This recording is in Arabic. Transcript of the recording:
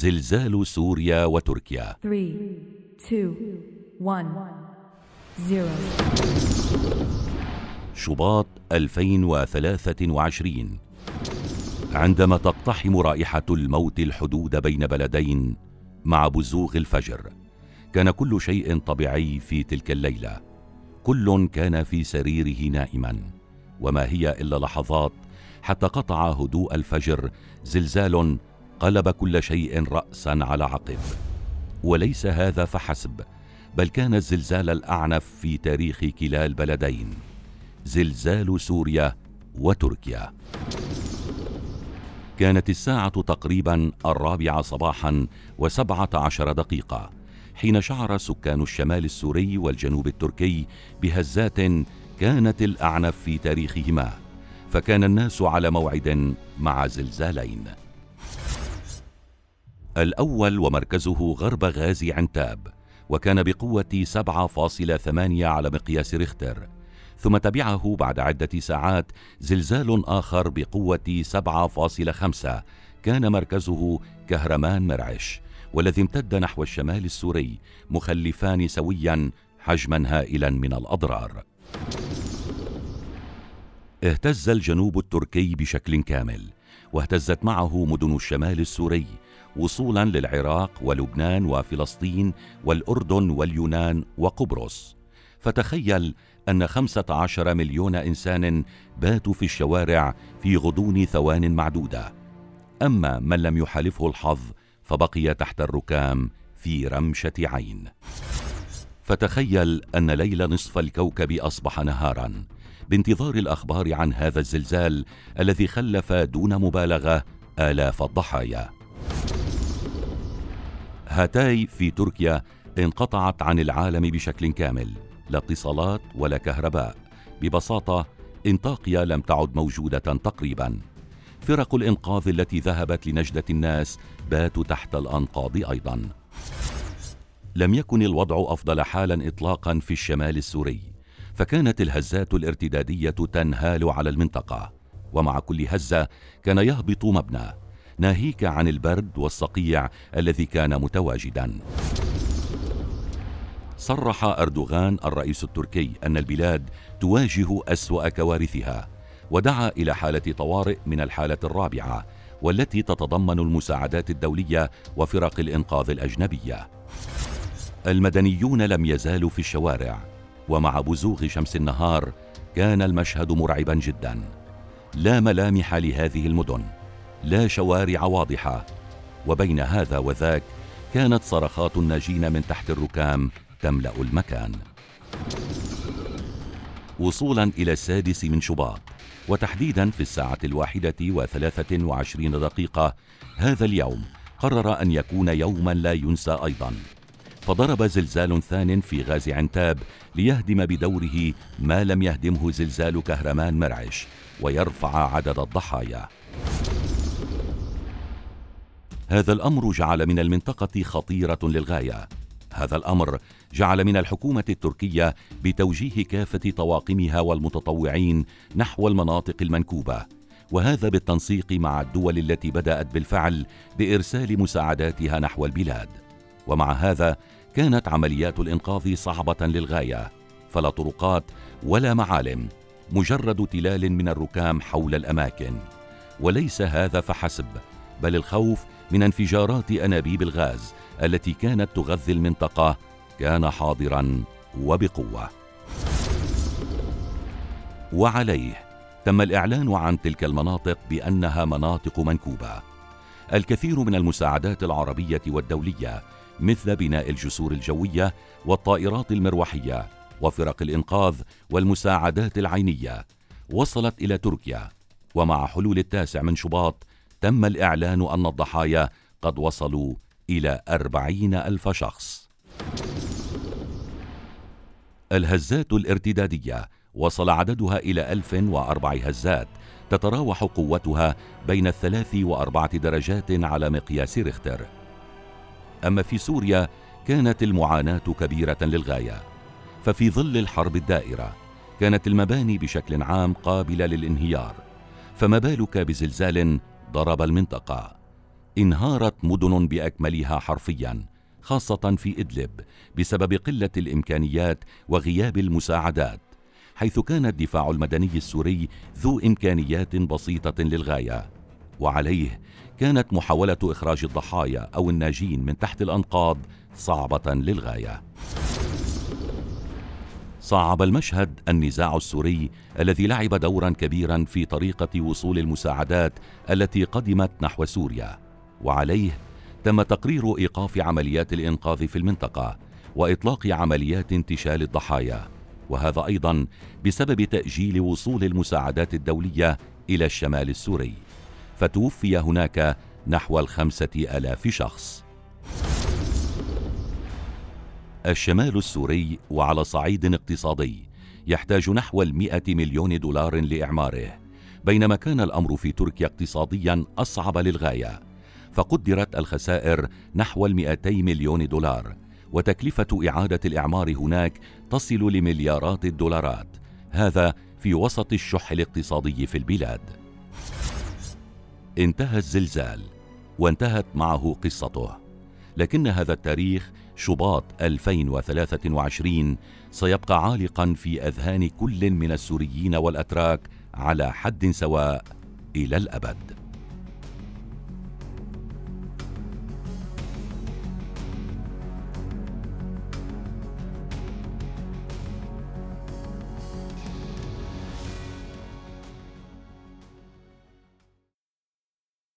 زلزال سوريا وتركيا. 3, 2, 1, 0. شباط 2023 عندما تقتحم رائحة الموت الحدود بين بلدين مع بزوغ الفجر كان كل شيء طبيعي في تلك الليلة. كل كان في سريره نائما وما هي إلا لحظات حتى قطع هدوء الفجر زلزال قلب كل شيء رأسا على عقب. وليس هذا فحسب بل كان الزلزال الأعنف في تاريخ كلا البلدين. زلزال سوريا وتركيا. كانت الساعة تقريبا الرابعة صباحا وسبعة عشر دقيقة حين شعر سكان الشمال السوري والجنوب التركي بهزات كانت الأعنف في تاريخهما فكان الناس على موعد مع زلزالين. الأول ومركزه غرب غازي عنتاب وكان بقوة 7.8 على مقياس ريختر ثم تبعه بعد عدة ساعات زلزال آخر بقوة 7.5 كان مركزه كهرمان مرعش والذي امتد نحو الشمال السوري مخلفان سويا حجما هائلا من الأضرار. اهتز الجنوب التركي بشكل كامل واهتزت معه مدن الشمال السوري وصولا للعراق ولبنان وفلسطين والأردن واليونان وقبرص. فتخيل أن خمسة عشر مليون إنسان باتوا في الشوارع في غضون ثوان معدودة. أما من لم يحالفه الحظ فبقي تحت الركام في رمشة عين. فتخيل أن ليل نصف الكوكب أصبح نهارا. بانتظار الأخبار عن هذا الزلزال الذي خلف دون مبالغة آلاف الضحايا. هاتاي في تركيا انقطعت عن العالم بشكل كامل لا اتصالات ولا كهرباء. ببساطة إنطاقيا لم تعد موجودة تقريبا. فرق الإنقاذ التي ذهبت لنجدة الناس باتوا تحت الأنقاض أيضا. لم يكن الوضع أفضل حالا اطلاقا في الشمال السوري فكانت الهزات الارتدادية تنهال على المنطقة. ومع كل هزة كان يهبط مبنى. ناهيك عن البرد والصقيع الذي كان متواجدا. صرح أردوغان الرئيس التركي أن البلاد تواجه أسوأ كوارثها ودعا إلى حالة طوارئ من الحالة الرابعة والتي تتضمن المساعدات الدولية وفرق الإنقاذ الأجنبية. المدنيون لم يزالوا في الشوارع ومع بزوغ شمس النهار كان المشهد مرعبا جدا. لا ملامح لهذه المدن. لا شوارع واضحة. وبين هذا وذاك كانت صرخات الناجين من تحت الركام تملأ المكان. وصولا إلى السادس من شباط. وتحديدا في الساعة الواحدة وثلاثة وعشرين دقيقة هذا اليوم قرر أن يكون يوما لا ينسى أيضا. فضرب زلزال ثان في غاز عنتاب ليهدم بدوره ما لم يهدمه زلزال كهرمان مرعش ويرفع عدد الضحايا. هذا الأمر جعل من المنطقة خطيرة للغاية. هذا الأمر جعل من الحكومة التركية بتوجيه كافة طواقمها والمتطوعين نحو المناطق المنكوبة. وهذا بالتنسيق مع الدول التي بدأت بالفعل بإرسال مساعداتها نحو البلاد. ومع هذا كانت عمليات الإنقاذ صعبة للغاية. فلا طرقات ولا معالم مجرد تلال من الركام حول الأماكن. وليس هذا فحسب بل الخوف من انفجارات أنابيب الغاز التي كانت تغذي المنطقة كان حاضرا وبقوة. وعليه تم الإعلان عن تلك المناطق بأنها مناطق منكوبة. الكثير من المساعدات العربية والدولية مثل بناء الجسور الجوية والطائرات المروحية وفرق الإنقاذ والمساعدات العينية وصلت إلى تركيا ومع حلول التاسع من شباط تم الإعلان أن الضحايا قد وصلوا إلى أربعين ألف شخص. الهزات الارتدادية وصل عددها إلى ألف وأربع هزات تتراوح قوتها بين الثلاث وأربعة درجات على مقياس ريختر. أما في سوريا كانت المعاناة كبيرة للغاية. ففي ظل الحرب الدائرة كانت المباني بشكل عام قابلة للانهيار. فما بالك بزلزال ضرب المنطقة. انهارت مدن بأكملها حرفيا خاصة في إدلب بسبب قلة الإمكانيات وغياب المساعدات حيث كان الدفاع المدني السوري ذو إمكانيات بسيطة للغاية. وعليه كانت محاولة إخراج الضحايا أو الناجين من تحت الأنقاض صعبة للغاية. صعب المشهد النزاع السوري الذي لعب دورا كبيرا في طريقة وصول المساعدات التي قدمت نحو سوريا. وعليه تم تقرير إيقاف عمليات الإنقاذ في المنطقة وإطلاق عمليات انتشال الضحايا. وهذا أيضا بسبب تأجيل وصول المساعدات الدولية إلى الشمال السوري. فتوفي هناك نحو الخمسة آلاف شخص. الشمال السوري وعلى صعيد اقتصادي يحتاج نحو المئة مليون دولار لإعماره بينما كان الأمر في تركيا اقتصاديا أصعب للغاية فقدرت الخسائر نحو المئتي مليون دولار وتكلفة إعادة الإعمار هناك تصل لمليارات الدولارات هذا في وسط الشح الاقتصادي في البلاد. انتهى الزلزال وانتهت معه قصته لكن هذا التاريخ شباط 2023 سيبقى عالقا في أذهان كل من السوريين والأتراك على حد سواء إلى الأبد.